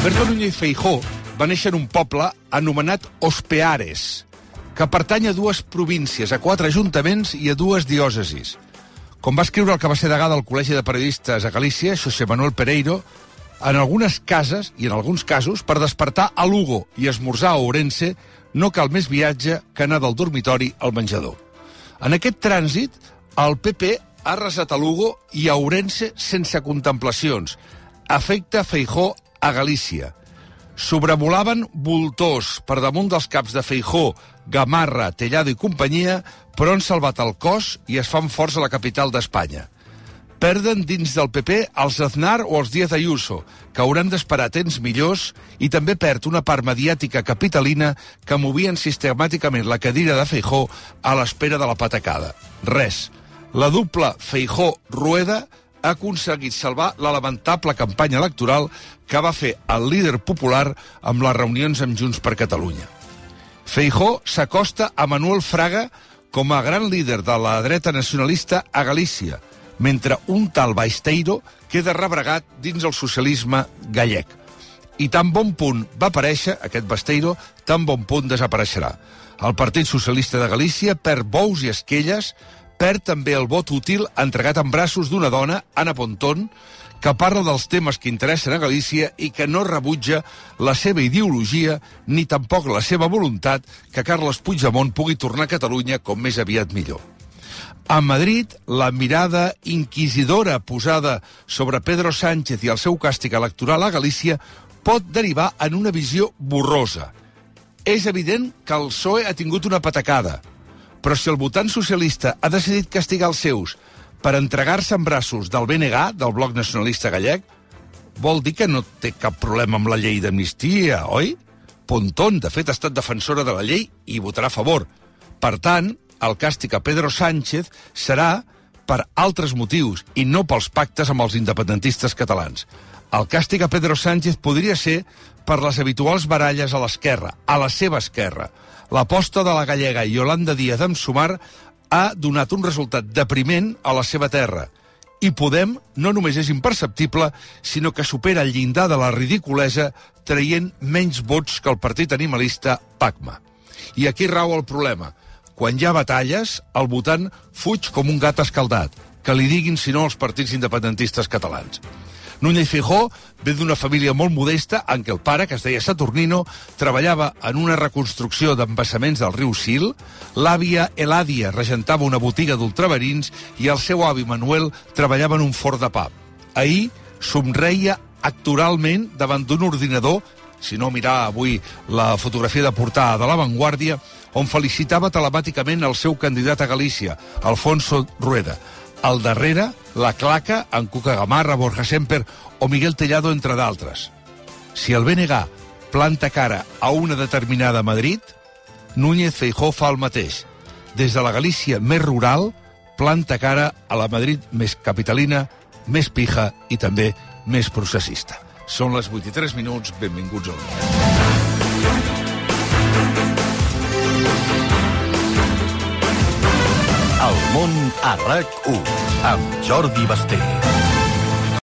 Alberto Núñez Feijó va néixer en un poble anomenat Ospeares, que pertany a dues províncies, a quatre ajuntaments i a dues diòcesis. Com va escriure el que va ser degà del Col·legi de Periodistes a Galícia, José Manuel Pereiro, en algunes cases, i en alguns casos, per despertar a Lugo i esmorzar a Ourense, no cal més viatge que anar del dormitori al menjador. En aquest trànsit, el PP ha resat a Lugo i a Ourense sense contemplacions. Afecta Feijó a Galícia. Sobrevolaven voltors per damunt dels caps de Feijó, Gamarra, Tellado i companyia, però han salvat el cos i es fan forts a la capital d'Espanya. Perden dins del PP els Aznar o els Díaz Ayuso, que hauran d'esperar temps millors, i també perd una part mediàtica capitalina que movien sistemàticament la cadira de Feijó a l'espera de la patacada. Res. La dupla Feijó-Rueda ha aconseguit salvar la lamentable campanya electoral que va fer el líder popular amb les reunions amb Junts per Catalunya. Feijó s'acosta a Manuel Fraga com a gran líder de la dreta nacionalista a Galícia, mentre un tal Baisteiro queda rebregat dins el socialisme gallec. I tan bon punt va aparèixer, aquest Basteiro, tan bon punt desapareixerà. El Partit Socialista de Galícia perd bous i esquelles, perd també el vot útil entregat en braços d'una dona, Ana Pontón, que parla dels temes que interessen a Galícia i que no rebutja la seva ideologia ni tampoc la seva voluntat que Carles Puigdemont pugui tornar a Catalunya com més aviat millor. A Madrid, la mirada inquisidora posada sobre Pedro Sánchez i el seu càstig electoral a Galícia pot derivar en una visió borrosa. És evident que el PSOE ha tingut una patacada, però si el votant socialista ha decidit castigar els seus per entregar-se en braços del BNG, del Bloc Nacionalista Gallec, vol dir que no té cap problema amb la llei d'amnistia, oi? Pontón, de fet, ha estat defensora de la llei i votarà a favor. Per tant, el càstig a Pedro Sánchez serà per altres motius i no pels pactes amb els independentistes catalans. El càstig a Pedro Sánchez podria ser per les habituals baralles a l'esquerra, a la seva esquerra. L'aposta de la gallega Yolanda Díaz amb Sumar ha donat un resultat depriment a la seva terra. I Podem no només és imperceptible, sinó que supera el llindar de la ridiculesa traient menys vots que el partit animalista PACMA. I aquí rau el problema. Quan hi ha batalles, el votant fuig com un gat escaldat, que li diguin si no els partits independentistes catalans. Núñez Fijó ve d'una família molt modesta en què el pare, que es deia Saturnino, treballava en una reconstrucció d'embassaments del riu Sil, l'àvia Elàdia regentava una botiga d'ultraverins i el seu avi Manuel treballava en un forn de pa. Ahir somreia actoralment davant d'un ordinador, si no mirar avui la fotografia de portada de l'avantguàrdia, on felicitava telemàticament el seu candidat a Galícia, Alfonso Rueda. Al darrere, la claca, en Cuca Gamarra, Borja Semper o Miguel Tellado, entre d'altres. Si el BNG planta cara a una determinada Madrid, Núñez Feijó fa el mateix. Des de la Galícia més rural, planta cara a la Madrid més capitalina, més pija i també més processista. Són les 83 minuts, benvinguts al dia. El món a RAC1 amb Jordi Basté.